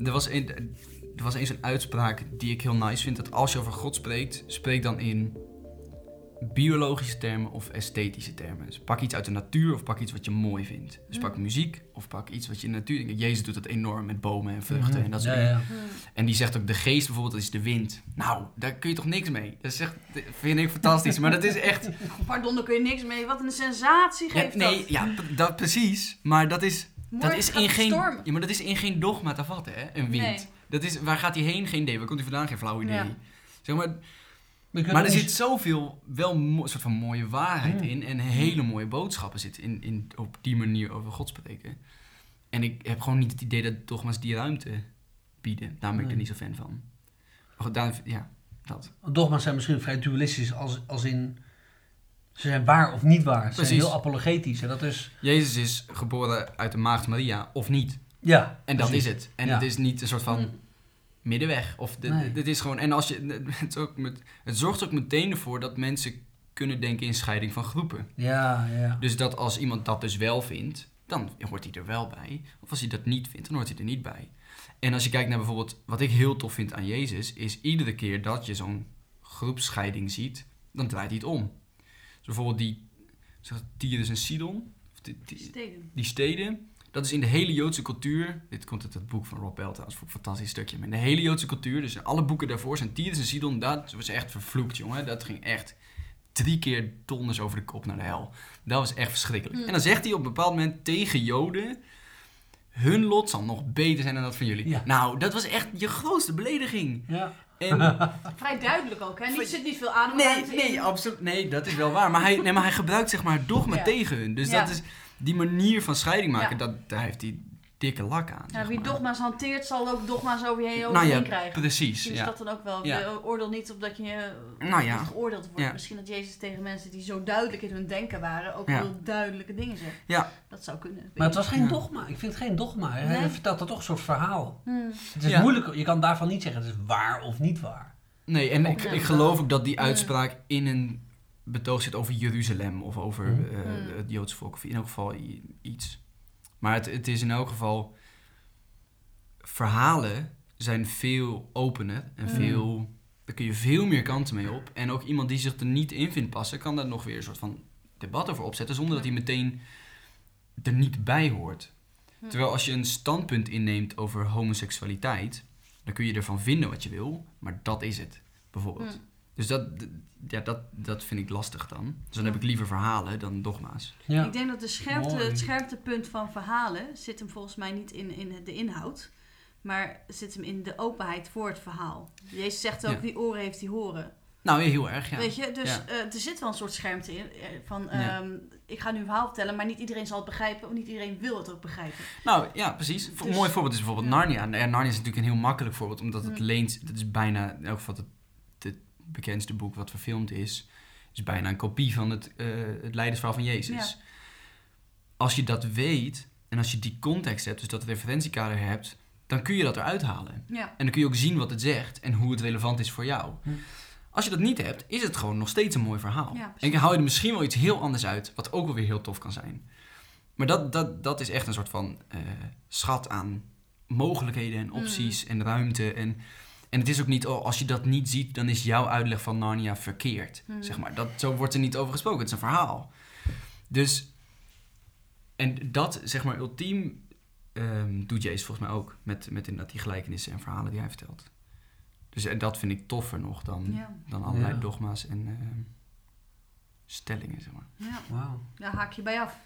er, was een, er was eens een uitspraak die ik heel nice vind. Dat als je over God spreekt, spreek dan in biologische termen of esthetische termen. Dus pak iets uit de natuur of pak iets wat je mooi vindt. Dus pak Mm. muziek of pak iets wat je in de natuur... Jezus doet dat enorm met bomen en vruchten en dat soort ja, dingen. ja. Mm. En die zegt ook, de geest bijvoorbeeld, dat is de wind. Nou, daar kun je toch niks mee? Dat is echt, dat vind ik fantastisch. Maar dat is echt... [laughs] Pardon, daar kun je niks mee. Wat een sensatie Ja, geeft nee, dat. ja, dat precies. Maar dat is, dat is, in geen, stormen. ja, maar dat is in geen dogma te vatten, hè? Een wind. Nee. Dat is, waar gaat hij heen? Geen idee. Waar komt hij vandaan? Geen flauw idee. Ja. Zeg maar, maar er zit zoveel, wel mo- soort van mooie waarheid Mm. in. En hele mooie boodschappen zitten in, in, op die manier over God spreken. En ik heb gewoon niet het idee dat dogma's die ruimte bieden. Daar ben ik er niet zo fan van. Maar goed, daar, ja, dat. Dogma's zijn misschien vrij dualistisch als, als in... Ze zijn waar of niet waar. Ze zijn heel apologetisch. En dat is... Jezus is geboren uit de maagd Maria, of niet. Ja, En dat precies. is het. En Ja. het is niet een soort van Mm. middenweg. Of dit, Nee. dit is gewoon. En als je. [laughs] Het, ook met, het zorgt ook meteen ervoor dat mensen kunnen denken in scheiding van groepen. Ja, ja. Dus dat als iemand dat dus wel vindt, dan hoort hij er wel bij. Of als hij dat niet vindt, dan hoort hij er niet bij. En als je kijkt naar bijvoorbeeld. Wat ik heel tof vind aan Jezus, is iedere keer dat je zo'n groepsscheiding ziet, dan draait hij het om. Dus bijvoorbeeld die. Zeg, het, Tyrus en Sidon. Of die, die- Steden. die steden, dat is in de hele Joodse cultuur. Dit komt uit het boek van Rob Bell trouwens, vond ik een fantastisch stukje. Maar in de hele Joodse cultuur, dus in alle boeken daarvoor zijn Tyrus en Sidon, dat was echt vervloekt, jongen. Dat ging echt drie keer donders over de kop naar de hel. Dat was echt verschrikkelijk. Hmm. En dan zegt hij op een bepaald moment tegen Joden. Hun lot zal nog beter zijn dan dat van jullie. Ja. Nou, dat was echt je grootste belediging. ja. En [laughs] Vrij duidelijk ook, hè? Er zit niet veel Nee, ademruimte nee, in. absoluut. Nee, dat is wel waar. Maar hij, nee, maar hij gebruikt zeg maar dogma Ja. tegen hun. Dus Ja. dat is die manier van scheiding maken, Ja. dat, daar heeft hij dikke lak aan. Ja, wie maar. dogma's hanteert, zal ook dogma's over je heen Nou overheen ja, krijgen. precies. Ja. dat dan ook wel. Ja. Je oordeel niet op dat je Nou ja. niet geoordeeld wordt. Ja. Misschien dat Jezus tegen mensen die zo duidelijk in hun denken waren, ook Ja. heel duidelijke dingen zegt. Ja. Dat zou kunnen. Maar het was geen Ja. dogma. Ik vind het geen dogma. Hij vertelt dat toch een soort verhaal. Hmm. Het is Ja. moeilijk. Je kan daarvan niet zeggen het is waar of niet waar. Nee, en ik, ik geloof ook dat die uitspraak in een betoog zit over Jeruzalem of over Mhm. eh, Mhm. het Joodse volk. Of in elk geval iets. Maar het, het is in elk geval... Verhalen zijn veel opener en veel... Daar kun je veel meer kanten mee op. En ook iemand die zich er niet in vindt passen... kan daar nog weer een soort van debat over opzetten... zonder dat hij meteen er niet bij hoort. Hm. Terwijl als je een standpunt inneemt over homoseksualiteit... dan kun je ervan vinden wat je wil... maar dat is het, bijvoorbeeld. Dus dat, ja, dat, dat vind ik lastig dan. Dus dan heb ik liever verhalen dan dogma's. Ja. Ik denk dat de scherpte, Mooi. het scherptepunt van verhalen zit hem volgens mij niet in, in de inhoud, maar zit hem in de openheid voor het verhaal. Jezus zegt ook, Ja. wie oren heeft, die horen. Nou, ja, heel erg, ja. Weet je, dus Ja. eh, er zit wel een soort schermte in. eh, van, Ja. ehm, ik ga nu een verhaal vertellen, maar niet iedereen zal het begrijpen, of niet iedereen wil het ook begrijpen. Nou, ja, precies. Een Dus- mooi voorbeeld is bijvoorbeeld ja. Narnia. Narnia is natuurlijk een heel makkelijk voorbeeld, omdat het Hm. leent... Dat is bijna, in elk geval het bekendste boek wat verfilmd is... is bijna een kopie van het, eh het leidersverhaal van Jezus. Ja. Als je dat weet, en als je die context hebt, dus dat referentiekader hebt... dan kun je dat eruit halen. Ja, En dan kun je ook zien wat het zegt en hoe het relevant is voor jou. Hm. Als je dat niet hebt, is het gewoon nog steeds een mooi verhaal. Ja, en dan haal je er misschien wel iets heel anders uit, wat ook wel weer heel tof kan zijn. Maar dat, dat, dat is echt een soort van eh, schat aan mogelijkheden en opties en ruimte. En, en het is ook niet, oh, als je dat niet ziet, dan is jouw uitleg van Narnia verkeerd. Hm. Zeg maar. dat, zo wordt er niet over gesproken, het is een verhaal. Dus, en dat, zeg maar, ultiem ehm, doet Jezus volgens mij ook. Met, met inderdaad die gelijkenissen en verhalen die hij vertelt. Dus en dat vind ik toffer nog dan, ja, dan allerlei Ja. dogma's en ehm, stellingen, zeg maar. ja. Wauw. Daar haak je bij af.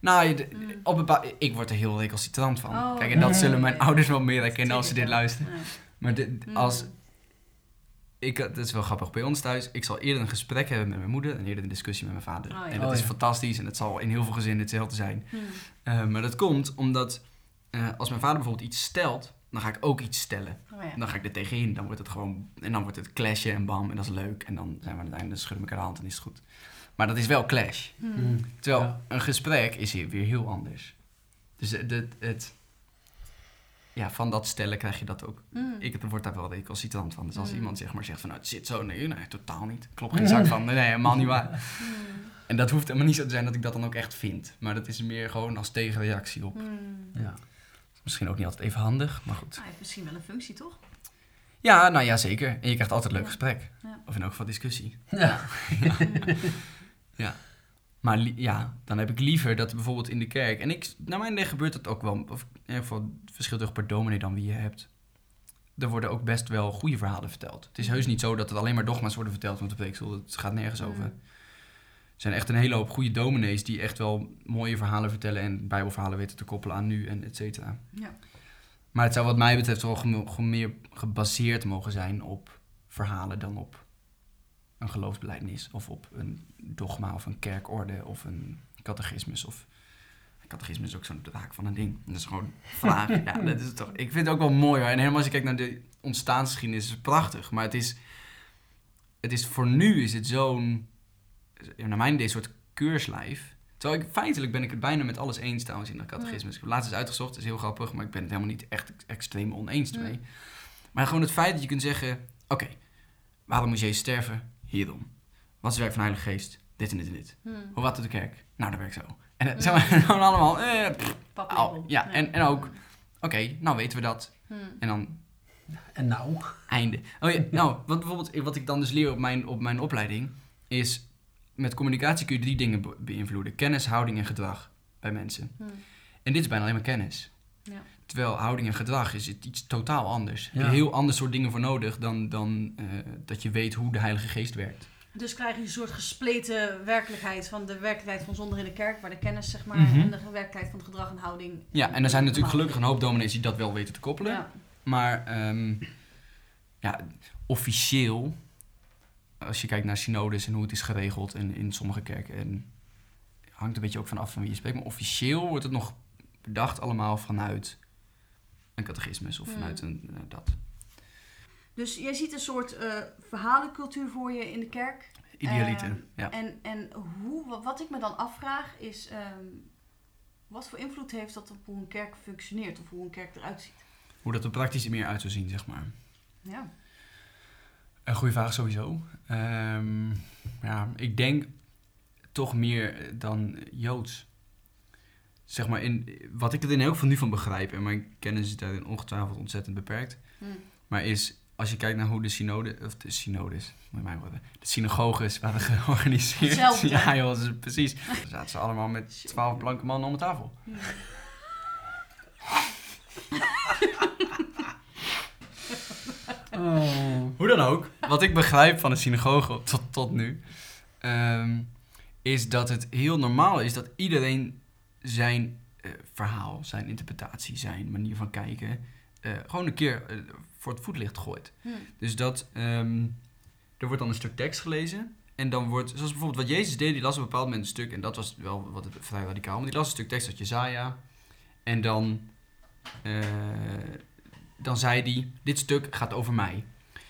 Nou, je- Mm. op een ik word er heel recalcitrant van. Oh, Kijk, en dat zullen mijn ouders wel meer herkennen als ze dit luisteren. Maar dit, Mm. als, ik, dat is wel grappig bij ons thuis. Ik zal eerder een gesprek hebben met mijn moeder en eerder een discussie met mijn vader. Oh, ja. En dat Oh, is ja. fantastisch en het zal in heel veel gezinnen hetzelfde zijn. Hm. Eh, maar dat komt omdat eh, als mijn vader bijvoorbeeld iets stelt dan ga ik ook iets stellen. Oh, ja. Dan ga ik er tegenin. Dan wordt het gewoon. En dan wordt het clashen en bam. En dat is leuk. En dan zijn we aan het einde, schudden we elkaar de hand en is het goed. Maar dat is wel clash. Mm. Terwijl Ja. een gesprek is hier weer heel anders. Dus het, het, het- ja, van dat stellen krijg je dat ook. Hmm. Ik word daar wel recalcitrant van. Dus als Mm. iemand zeg maar zegt van nou, het zit zo. Nee, nee, totaal niet. Klopt geen zak van. Nee, nee, helemaal niet waar. Hmm. [laughs] En dat hoeft helemaal niet zo te zijn dat ik dat dan ook echt vind. Maar dat is meer gewoon als tegenreactie op. Ja. Misschien ook niet altijd even handig, maar goed. Hij heeft misschien wel een functie, toch? Ja, nou ja, zeker. En je krijgt altijd een leuk Ja. gesprek. Ja. Of in elk geval discussie. [laughs] Ja. Maar li- ja, dan heb ik liever dat bijvoorbeeld in de kerk... En ik, naar mijn idee gebeurt dat ook wel. Of in ieder geval verschilt toch per dominee dan wie je hebt. Er worden ook best wel goede verhalen verteld. Het is heus niet zo dat het alleen maar dogma's worden verteld op de preekstoel. Het gaat nergens Mm. over. Er zijn echt een hele hoop goede dominees die echt wel mooie verhalen vertellen... en bijbelverhalen weten te koppelen aan nu en et cetera. Ja. Maar het zou wat mij betreft wel meer gebaseerd mogen zijn op verhalen dan op een geloofsbelijdenis of op een dogma of een kerkorde of een catechismus of catechismus is ook zo'n draak van een ding. Dat is gewoon vraag. [laughs] ja, dat is toch. Ik vind het ook wel mooi hoor. En helemaal als je kijkt naar de ontstaansgeschiedenis is het prachtig, maar het is het is voor nu is het zo'n naar mijn idee soort keurslijf. Terwijl ik feitelijk ben ik het bijna met alles eens trouwens in dat catechismus. Ik heb laatst eens uitgezocht, dat is heel grappig, maar ik ben het helemaal niet echt extreem oneens Ja. ermee. Maar gewoon het feit dat je kunt zeggen: oké, waarom moest Jezus sterven? Hierom. Wat is het werk van de Heilige Geest? Dit en dit en dit. Hmm. Hoe wat doet de kerk? Nou, dat werkt zo. En het Mm. zeg maar [laughs] gewoon allemaal. eh, pff, ja, en- en ook- Oké, nou weten we dat. Hmm. En dan En nou? einde. Oh ja, nou, wat bijvoorbeeld wat ik dan dus leer op mijn, op mijn opleiding is met communicatie kun je drie dingen be- beïnvloeden: kennis, houding en gedrag bij mensen. Hmm. En dit is bijna alleen maar kennis. Ja. Terwijl houding en gedrag is het iets totaal anders. Er Ja. heb je heel ander soort dingen voor nodig dan, dan eh, dat je weet hoe de Heilige Geest werkt. Dus krijg je een soort gespleten werkelijkheid van de werkelijkheid van zonder in de kerk, waar de kennis zeg maar, Mhm. en de werkelijkheid van het gedrag en houding. Ja, en er zijn natuurlijk gelukkig een hoop dominees die dat wel weten te koppelen. Ja. Maar ehm, ja, officieel, als je kijkt naar synodes en hoe het is geregeld in, in sommige kerken, en hangt een beetje ook van af van wie je spreekt, maar officieel wordt het nog bedacht allemaal vanuit een catechismus of Hmm. vanuit een, eh, dat. Dus jij ziet een soort eh, verhalencultuur voor je in de kerk. Idealiter, Ehm, ja. En, en hoe, wa- wat ik me dan afvraag is, ehm, wat voor invloed heeft dat op hoe een kerk functioneert of hoe een kerk eruit ziet? Hoe dat er praktisch meer uit zou zien, zeg maar. Ja. Een goede vraag sowieso. Ehm, ja, ik denk toch meer dan Joods. Zeg maar, in, wat ik er in heel veel nu van begrijp, en mijn kennis is daarin ongetwijfeld ontzettend beperkt, Hm. maar is, als je kijkt naar hoe de synode, of de synodes, moet mij worden, de synagoges waren [laughs] georganiseerd. Hetzelfde. Ja joh, dat is precies. Dan zaten ze allemaal met twaalf blanke mannen om de tafel. [laughs] Oh. Hoe dan ook, wat ik begrijp van de synagoge tot, tot nu, ehm, is dat het heel normaal is dat iedereen zijn eh, verhaal, zijn interpretatie, zijn manier van kijken, eh, gewoon een keer eh, voor het voetlicht gooit. Hm. Dus dat, ehm, er wordt dan een stuk tekst gelezen. En dan wordt, zoals bijvoorbeeld wat Jezus deed, die las op een bepaald moment een stuk. En dat was wel wat vrij radicaal. Maar die las een stuk tekst uit Jezaja. En dan, eh, dan zei hij, dit stuk gaat over mij.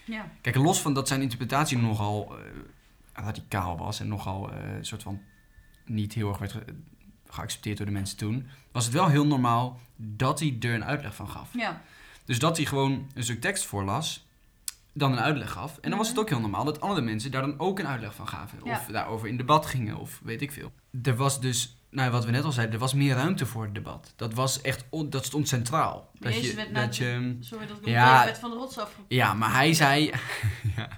Ja. Kijk, los van dat zijn interpretatie nogal radicaal was. En nogal een soort van niet heel erg werd ge- geaccepteerd door de mensen toen. Was het wel heel normaal dat hij er een uitleg van gaf. Ja. Dus dat hij gewoon een stuk tekst voorlas, dan een uitleg gaf. En dan was het ook heel normaal dat andere mensen daar dan ook een uitleg van gaven. Ja. Of daarover in debat gingen, of weet ik veel. Er was dus, nou wat we net al zeiden, er was meer ruimte voor het debat. Dat was echt, dat stond centraal. Dat Jezus je, dat je, Sorry dat ik Ja. werd van de rots af. ja, maar hij zei... [laughs] ja,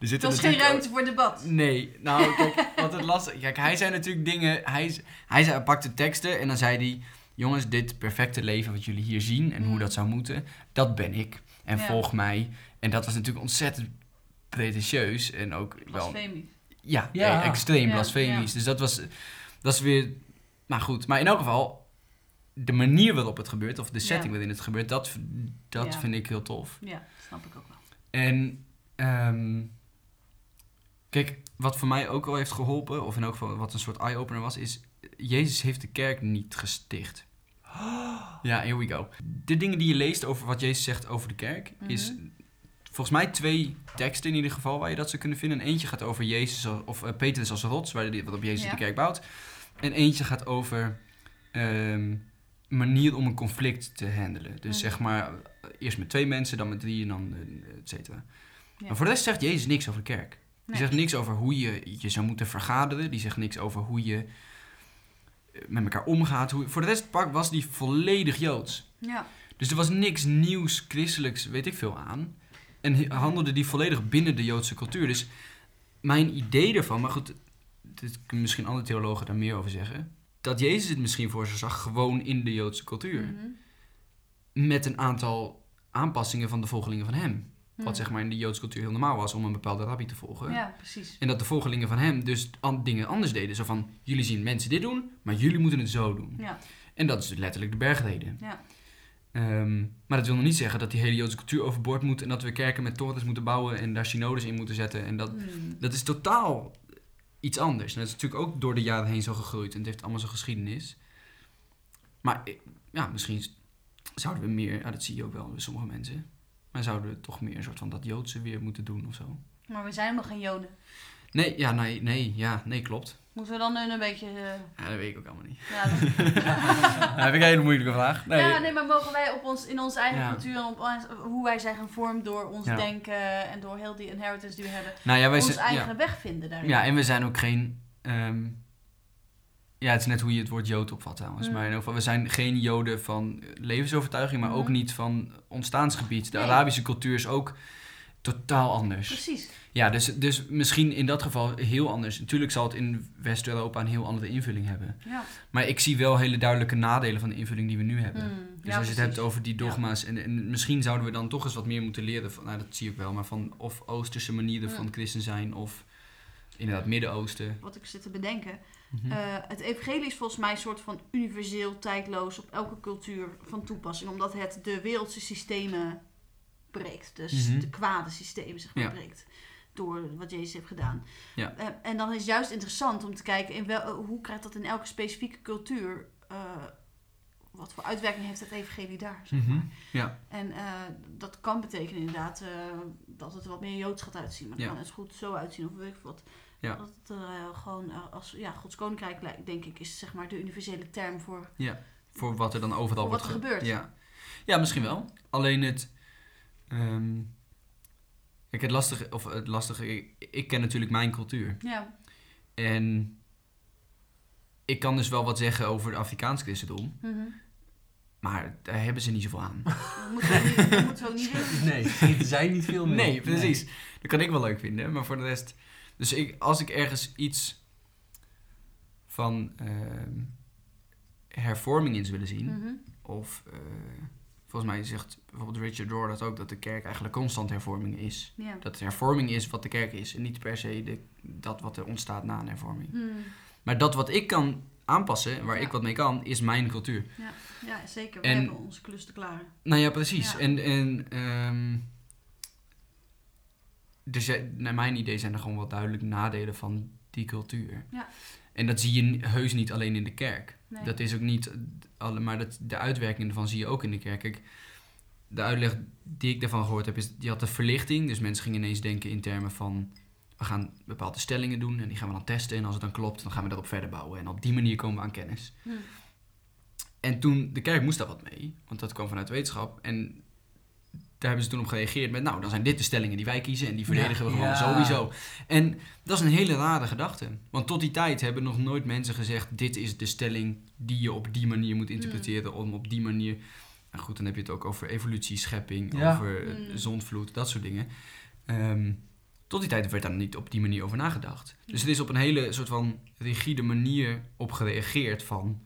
er zit was geen ruimte voor debat. Nee, nou kijk, wat het lastig... Kijk, hij zei natuurlijk dingen... Hij, hij, zei, hij pakte teksten en dan zei hij... Jongens, dit perfecte leven wat jullie hier zien en hoe Mm. dat zou moeten, dat ben ik. En Ja. volg mij. En dat was natuurlijk ontzettend pretentieus en ook wel... Blasfemie. Ja, Ja. eh, extreem Ja, blasfemisch. ja. Dus dat was, dat is weer... Maar goed, maar in elk geval... De manier waarop het gebeurt, of de Ja. setting waarin het gebeurt, dat, dat Ja. vind ik heel tof. Ja, snap ik ook wel. En ehm, kijk, wat voor mij ook wel heeft geholpen, of in elk geval wat een soort eye-opener was, is Jezus heeft de kerk niet gesticht. Ja, here we go. De dingen die je leest over wat Jezus zegt over de kerk, is volgens mij twee teksten in ieder geval waar je dat zou kunnen vinden. En eentje gaat over Jezus of eh, Petrus als rots, waar die, wat op Jezus Ja. de kerk bouwt. En eentje gaat over ehm manier om een conflict te handelen. Dus Mhm. zeg maar, eh, eerst met twee mensen, dan met drie en dan eh, et cetera. Ja. Maar voor de rest zegt Jezus niks over de kerk. Die Nee. zegt niks over hoe je je zou moeten vergaderen. Die zegt niks over hoe je met elkaar omgaat. Hoe, voor de rest pak- was die volledig Joods. Ja. Dus er was niks nieuws, christelijks, weet ik veel aan. En handelde die volledig binnen de Joodse cultuur. Dus mijn idee ervan, maar goed, dit kunnen misschien andere theologen daar meer over zeggen. Dat Jezus het misschien voor zich zag, gewoon in de Joodse cultuur. Mhm. Met een aantal aanpassingen van de volgelingen van hem. Wat Mhm. zeg maar in de Joodse cultuur heel normaal was om een bepaalde rabbi te volgen. Ja, precies. En dat de volgelingen van hem dus an- dingen anders deden. Zo van, jullie zien mensen dit doen, maar jullie moeten het zo doen. Ja. En dat is letterlijk de bergreden. Ja. Ehm, maar dat wil nog niet zeggen dat die hele Joodse cultuur overboord moet... en dat we kerken met torens moeten bouwen en daar synodes in moeten zetten. En dat, Hmm. dat is totaal iets anders. En dat is natuurlijk ook door de jaren heen zo gegroeid. En het heeft allemaal zijn geschiedenis. Maar ik- ja, misschien zouden we meer... Ja, dat zie je ook wel bij sommige mensen. Maar zouden we toch meer een soort van dat Joodse weer moeten doen of zo? Maar we zijn nog geen Joden. Nee, ja, nee, nee, ja, nee, klopt. Moeten we dan een, beetje... eh, Ja, dat weet ik ook allemaal niet. ja, dat- Ja, [laughs] heb ik een hele moeilijke vraag. Nee, ja, nee, maar mogen wij op ons, in onze eigen Ja. cultuur en op ons- hoe wij zijn gevormd door ons Ja. denken en door heel die inheritance die we hebben, nou ja, wij ons zijn, eigen weg vinden daarin. ja, en we zijn ook geen... ehm, ja, het is net hoe je het woord Jood opvat trouwens. Mm. Maar in ieder geval, we zijn geen Joden van levensovertuiging, maar ook Mhm. niet van ontstaansgebied. De Nee. Arabische cultuur is ook totaal anders. Precies. Ja, dus, dus misschien in dat geval heel anders. Natuurlijk zal het in West-Europa een heel andere invulling hebben. Ja. Maar ik zie wel hele duidelijke nadelen van de invulling die we nu hebben. Mm, Dus ja, als je het hebt over die dogma's, en, en misschien zouden we dan toch eens wat meer moeten leren van, nou dat zie ik wel, maar van of Oosterse manieren Mm. van christen zijn of inderdaad Midden-Oosten. Wat ik zit te bedenken. Mhm. Eh, het evangelie is volgens mij een soort van universeel, tijdloos, op elke cultuur van toepassing. Omdat het de wereldse systemen breekt. Dus Mhm. de kwade systemen, zeg maar, Ja. breekt. Door wat Jezus heeft gedaan. Ja. Eh, en dan is het juist interessant om te kijken in wel, hoe krijgt dat in elke specifieke cultuur. eh, wat voor uitwerking heeft het evangelie daar? Zeg Mhm. maar. Ja, En dat kan betekenen inderdaad dat het er wat meer joods gaat uitzien. Maar het Ja. kan zo goed zo uitzien of weet ik wat. Ja. Dat het eh, gewoon eh, als ja, Gods koninkrijk denk ik, is zeg maar de universele term voor, voor wat er dan overal wordt er ge- gebeurt. Ja. ja, misschien wel. Alleen het. ehm, kijk, het lastige, of het lastige, ik, ik ken natuurlijk mijn cultuur. Ja. En ik kan dus wel wat zeggen over het Afrikaans christendom, Mhm. maar daar hebben ze niet zoveel aan. [laughs] We ook niet, we ook niet doen. Nee, er zijn niet veel meer. Nee, precies. Dat kan ik wel leuk vinden, maar voor de rest... Dus ik, als ik ergens iets van ehm, hervorming in zou willen zien, Mhm. of eh, volgens mij zegt bijvoorbeeld Richard Rohr dat ook, dat de kerk eigenlijk constant hervorming is. Ja. Dat de hervorming is wat de kerk is en niet per se de, dat wat er ontstaat na een hervorming. Hmm. Maar dat wat ik kan aanpassen, waar Ja. ik wat mee kan, is mijn cultuur. ja, zeker. We En- hebben onze klus te klaren. Nou ja, precies. Ja. En, en ehm, dus ja, naar mijn idee zijn er gewoon wel duidelijk nadelen van die cultuur. Ja. En dat zie je heus niet alleen in de kerk. Nee. Dat is ook niet, alle, maar dat, de uitwerking ervan zie je ook in de kerk. Kijk, de uitleg die ik daarvan gehoord heb, is, die had de verlichting. Dus mensen gingen ineens denken in termen van, we gaan bepaalde stellingen doen en die gaan we dan testen. En als het dan klopt, dan gaan we daarop verder bouwen. En op die manier komen we aan kennis. Hmm. En toen, de kerk moest daar wat mee, want dat kwam vanuit wetenschap. En daar hebben ze toen op gereageerd met, nou, dan zijn dit de stellingen die wij kiezen en die verdedigen we gewoon Ja. sowieso. En dat is een hele rare gedachte. Want tot die tijd hebben nog nooit mensen gezegd, dit is de stelling die je op die manier moet interpreteren, om op die manier... Nou goed, dan heb je het ook over evolutie, schepping, Ja. over eh, Mm. zondvloed, dat soort dingen. Ehm, tot die tijd werd daar niet op die manier over nagedacht. Dus het is op een hele soort van rigide manier op gereageerd van...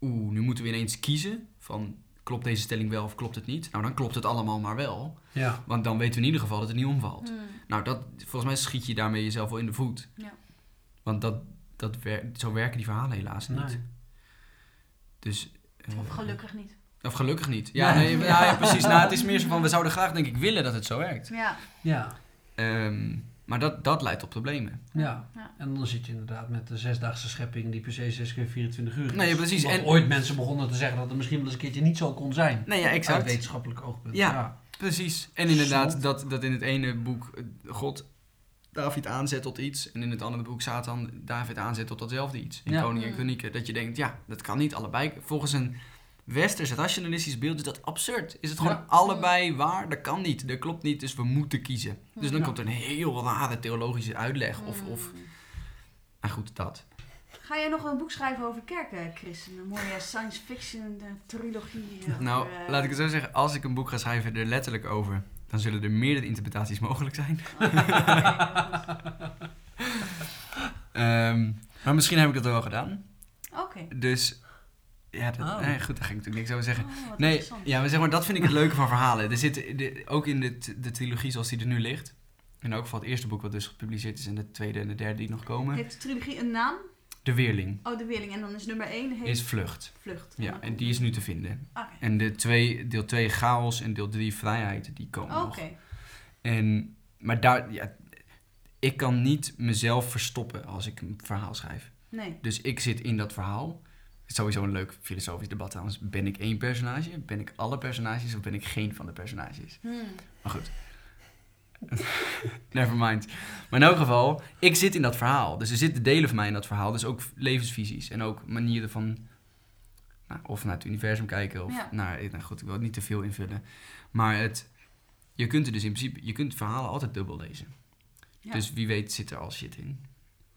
Oeh, nu moeten we ineens kiezen van... Klopt deze stelling wel of klopt het niet? Nou, dan klopt het allemaal maar wel. Ja. Want dan weten we in ieder geval dat het niet omvalt. Hmm. Nou, dat, volgens mij schiet je daarmee jezelf wel in de voet. Ja. Want dat, dat wer- zo werken die verhalen helaas niet. Nee. Dus, eh, Of gelukkig niet. Of gelukkig niet. Ja, Nee. nee, ja, ja, precies. Nou, het is meer zo van, we zouden graag denk ik willen dat het zo werkt. Ja. Ja. Ehm, Maar dat, dat leidt tot problemen. Ja. Ja. en dan zit je inderdaad met de zesdaagse schepping die per se 6 keer 24 uur is. Nee, precies. Omdat En- ooit mensen begonnen te zeggen dat het misschien wel eens een keertje niet zo kon zijn. Nee, ja, Uit exact. wetenschappelijk oogpunt. Ja. Precies. En inderdaad, dat, dat in het ene boek eh, God David aanzet tot iets. En in het andere boek Satan David aanzet tot datzelfde iets. In Ja. Koning en. Kronieken. Dat je denkt, ja, dat kan niet allebei. Volgens een westers rationalistisch beeld is dat absurd. Is het gewoon Ja. allebei waar? Dat kan niet. Dat klopt niet. Dus we moeten kiezen. Dus dan Ja. komt er een heel rare theologische uitleg. Of, of, Mm. maar goed, dat. Ga jij nog een boek schrijven over kerken, Chris? Een mooie science fiction eh, trilogie? over, Nou, eh, laat ik het zo zeggen. Als ik een boek ga schrijven er letterlijk over... dan zullen er meerdere interpretaties mogelijk zijn. [laughs] Ehm, maar misschien heb ik dat wel gedaan. Oké. Dus ja, dat, Oh. nee, goed, daar ga ik natuurlijk niks over zeggen. Oh, Nee, ja, maar zeg maar, dat vind ik het leuke van verhalen. Er zit de, ook in de, de trilogie zoals die er nu ligt. In elk geval het eerste boek wat dus gepubliceerd is en de tweede en de derde die nog komen. Heeft de trilogie een naam? De Weerling Oh, De Weerling. En dan is nummer 1 heet is Vlucht. Vlucht. Ja, en die is nu te vinden. Oké. En de twee, deel 2 Chaos en deel 3 Vrijheid, die komen Oké. nog. En, maar daar, ja, ik kan niet mezelf verstoppen als ik een verhaal schrijf. Nee. Dus ik zit in dat verhaal. Het is sowieso een leuk filosofisch debat trouwens. Ben ik één personage? Ben ik alle personages of ben ik geen van de personages? Hmm. Maar goed. [laughs] Never mind. Maar in elk geval, ik zit in dat verhaal. Dus er zitten delen van mij in dat verhaal. Dus ook levensvisies en ook manieren van... Nou, of naar het universum kijken of Ja. naar... Nou goed, ik wil het niet te veel invullen. Maar het, je kunt er dus in principe... Je kunt verhalen altijd dubbel lezen. Ja. Dus wie weet zit er al shit in.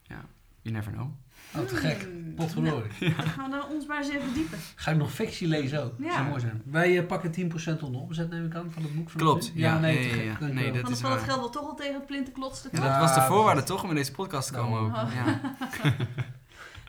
Ja, you never know. Oh, te gek. Hmm. Potverdorie. Nou, dan gaan we ons maar eens even verdiepen. Ga ik nog fictie lezen ook? Dat Ja. zou mooi zijn. Wij eh, pakken 10% onder omzet, neem ik aan, van het boek. Van Klopt, het- ja, nee, ja, te ja, gek. ja. Dank je Nee, dat is dan valt het geld wel toch al tegen het plinten klotste. Ja, dat was de Ja, voorwaarde dat- toch om in deze podcast te komen ook. Oh. Ja. [laughs]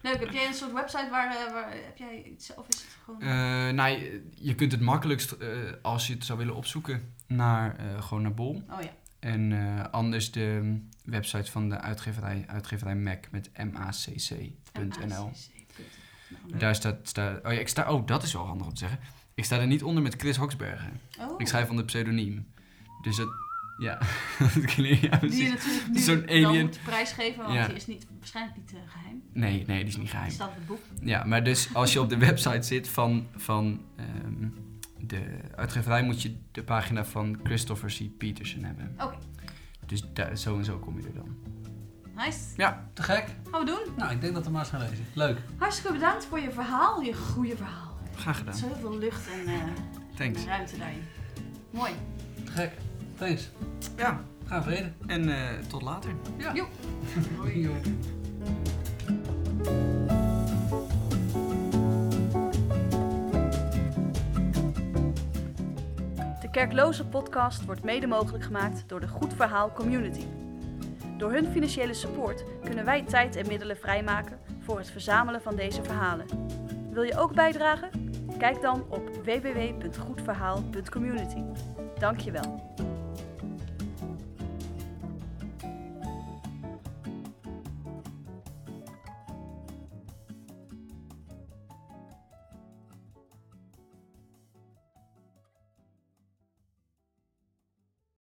Leuk. Heb jij een soort website waar, eh, waar heb jij iets, of is het gewoon... Eh, nou, je, je kunt het makkelijkst, eh, als je het zou willen opzoeken, naar, eh, gewoon naar Bol. oh ja. En eh, anders de website van de uitgeverij, uitgeverij Mac met macc.nl. Daar staat, staat oh ja, ik sta, oh dat is wel handig om te zeggen. Ik sta er niet onder met Chris Hoksbergen. Oh. Ik schrijf onder pseudoniem. Dus dat, ja, [laughs] dat klinkt, ja Die je natuurlijk nu Zo'n alien. moet prijsgeven, want Ja. die is niet, waarschijnlijk niet eh, geheim. Nee, nee, die is niet Die geheim. staat op het boek. Ja, maar dus als je op de website zit van, van ehm, de uitgeverij, moet je de pagina van Christopher C. Peterson hebben. Oké. Dus daar, zo en zo kom je er dan. Nice. Ja, Te gek? Gaan we doen. Nou, ik denk dat we maar eens gaan lezen. Leuk. Hartstikke bedankt voor je verhaal, je goede verhaal. graag gedaan. Zoveel lucht en eh, Thanks. ruimte daarin. Mooi. Te gek. Thanks. Ja, Ga vrede. en eh, tot later. Ja. Joep. [laughs] Hoi. Kerkloze podcast wordt mede mogelijk gemaakt door de Goed Verhaal Community. Door hun financiële support kunnen wij tijd en middelen vrijmaken voor het verzamelen van deze verhalen. Wil je ook bijdragen? Kijk dan op www.goedverhaal.community. Dank je wel.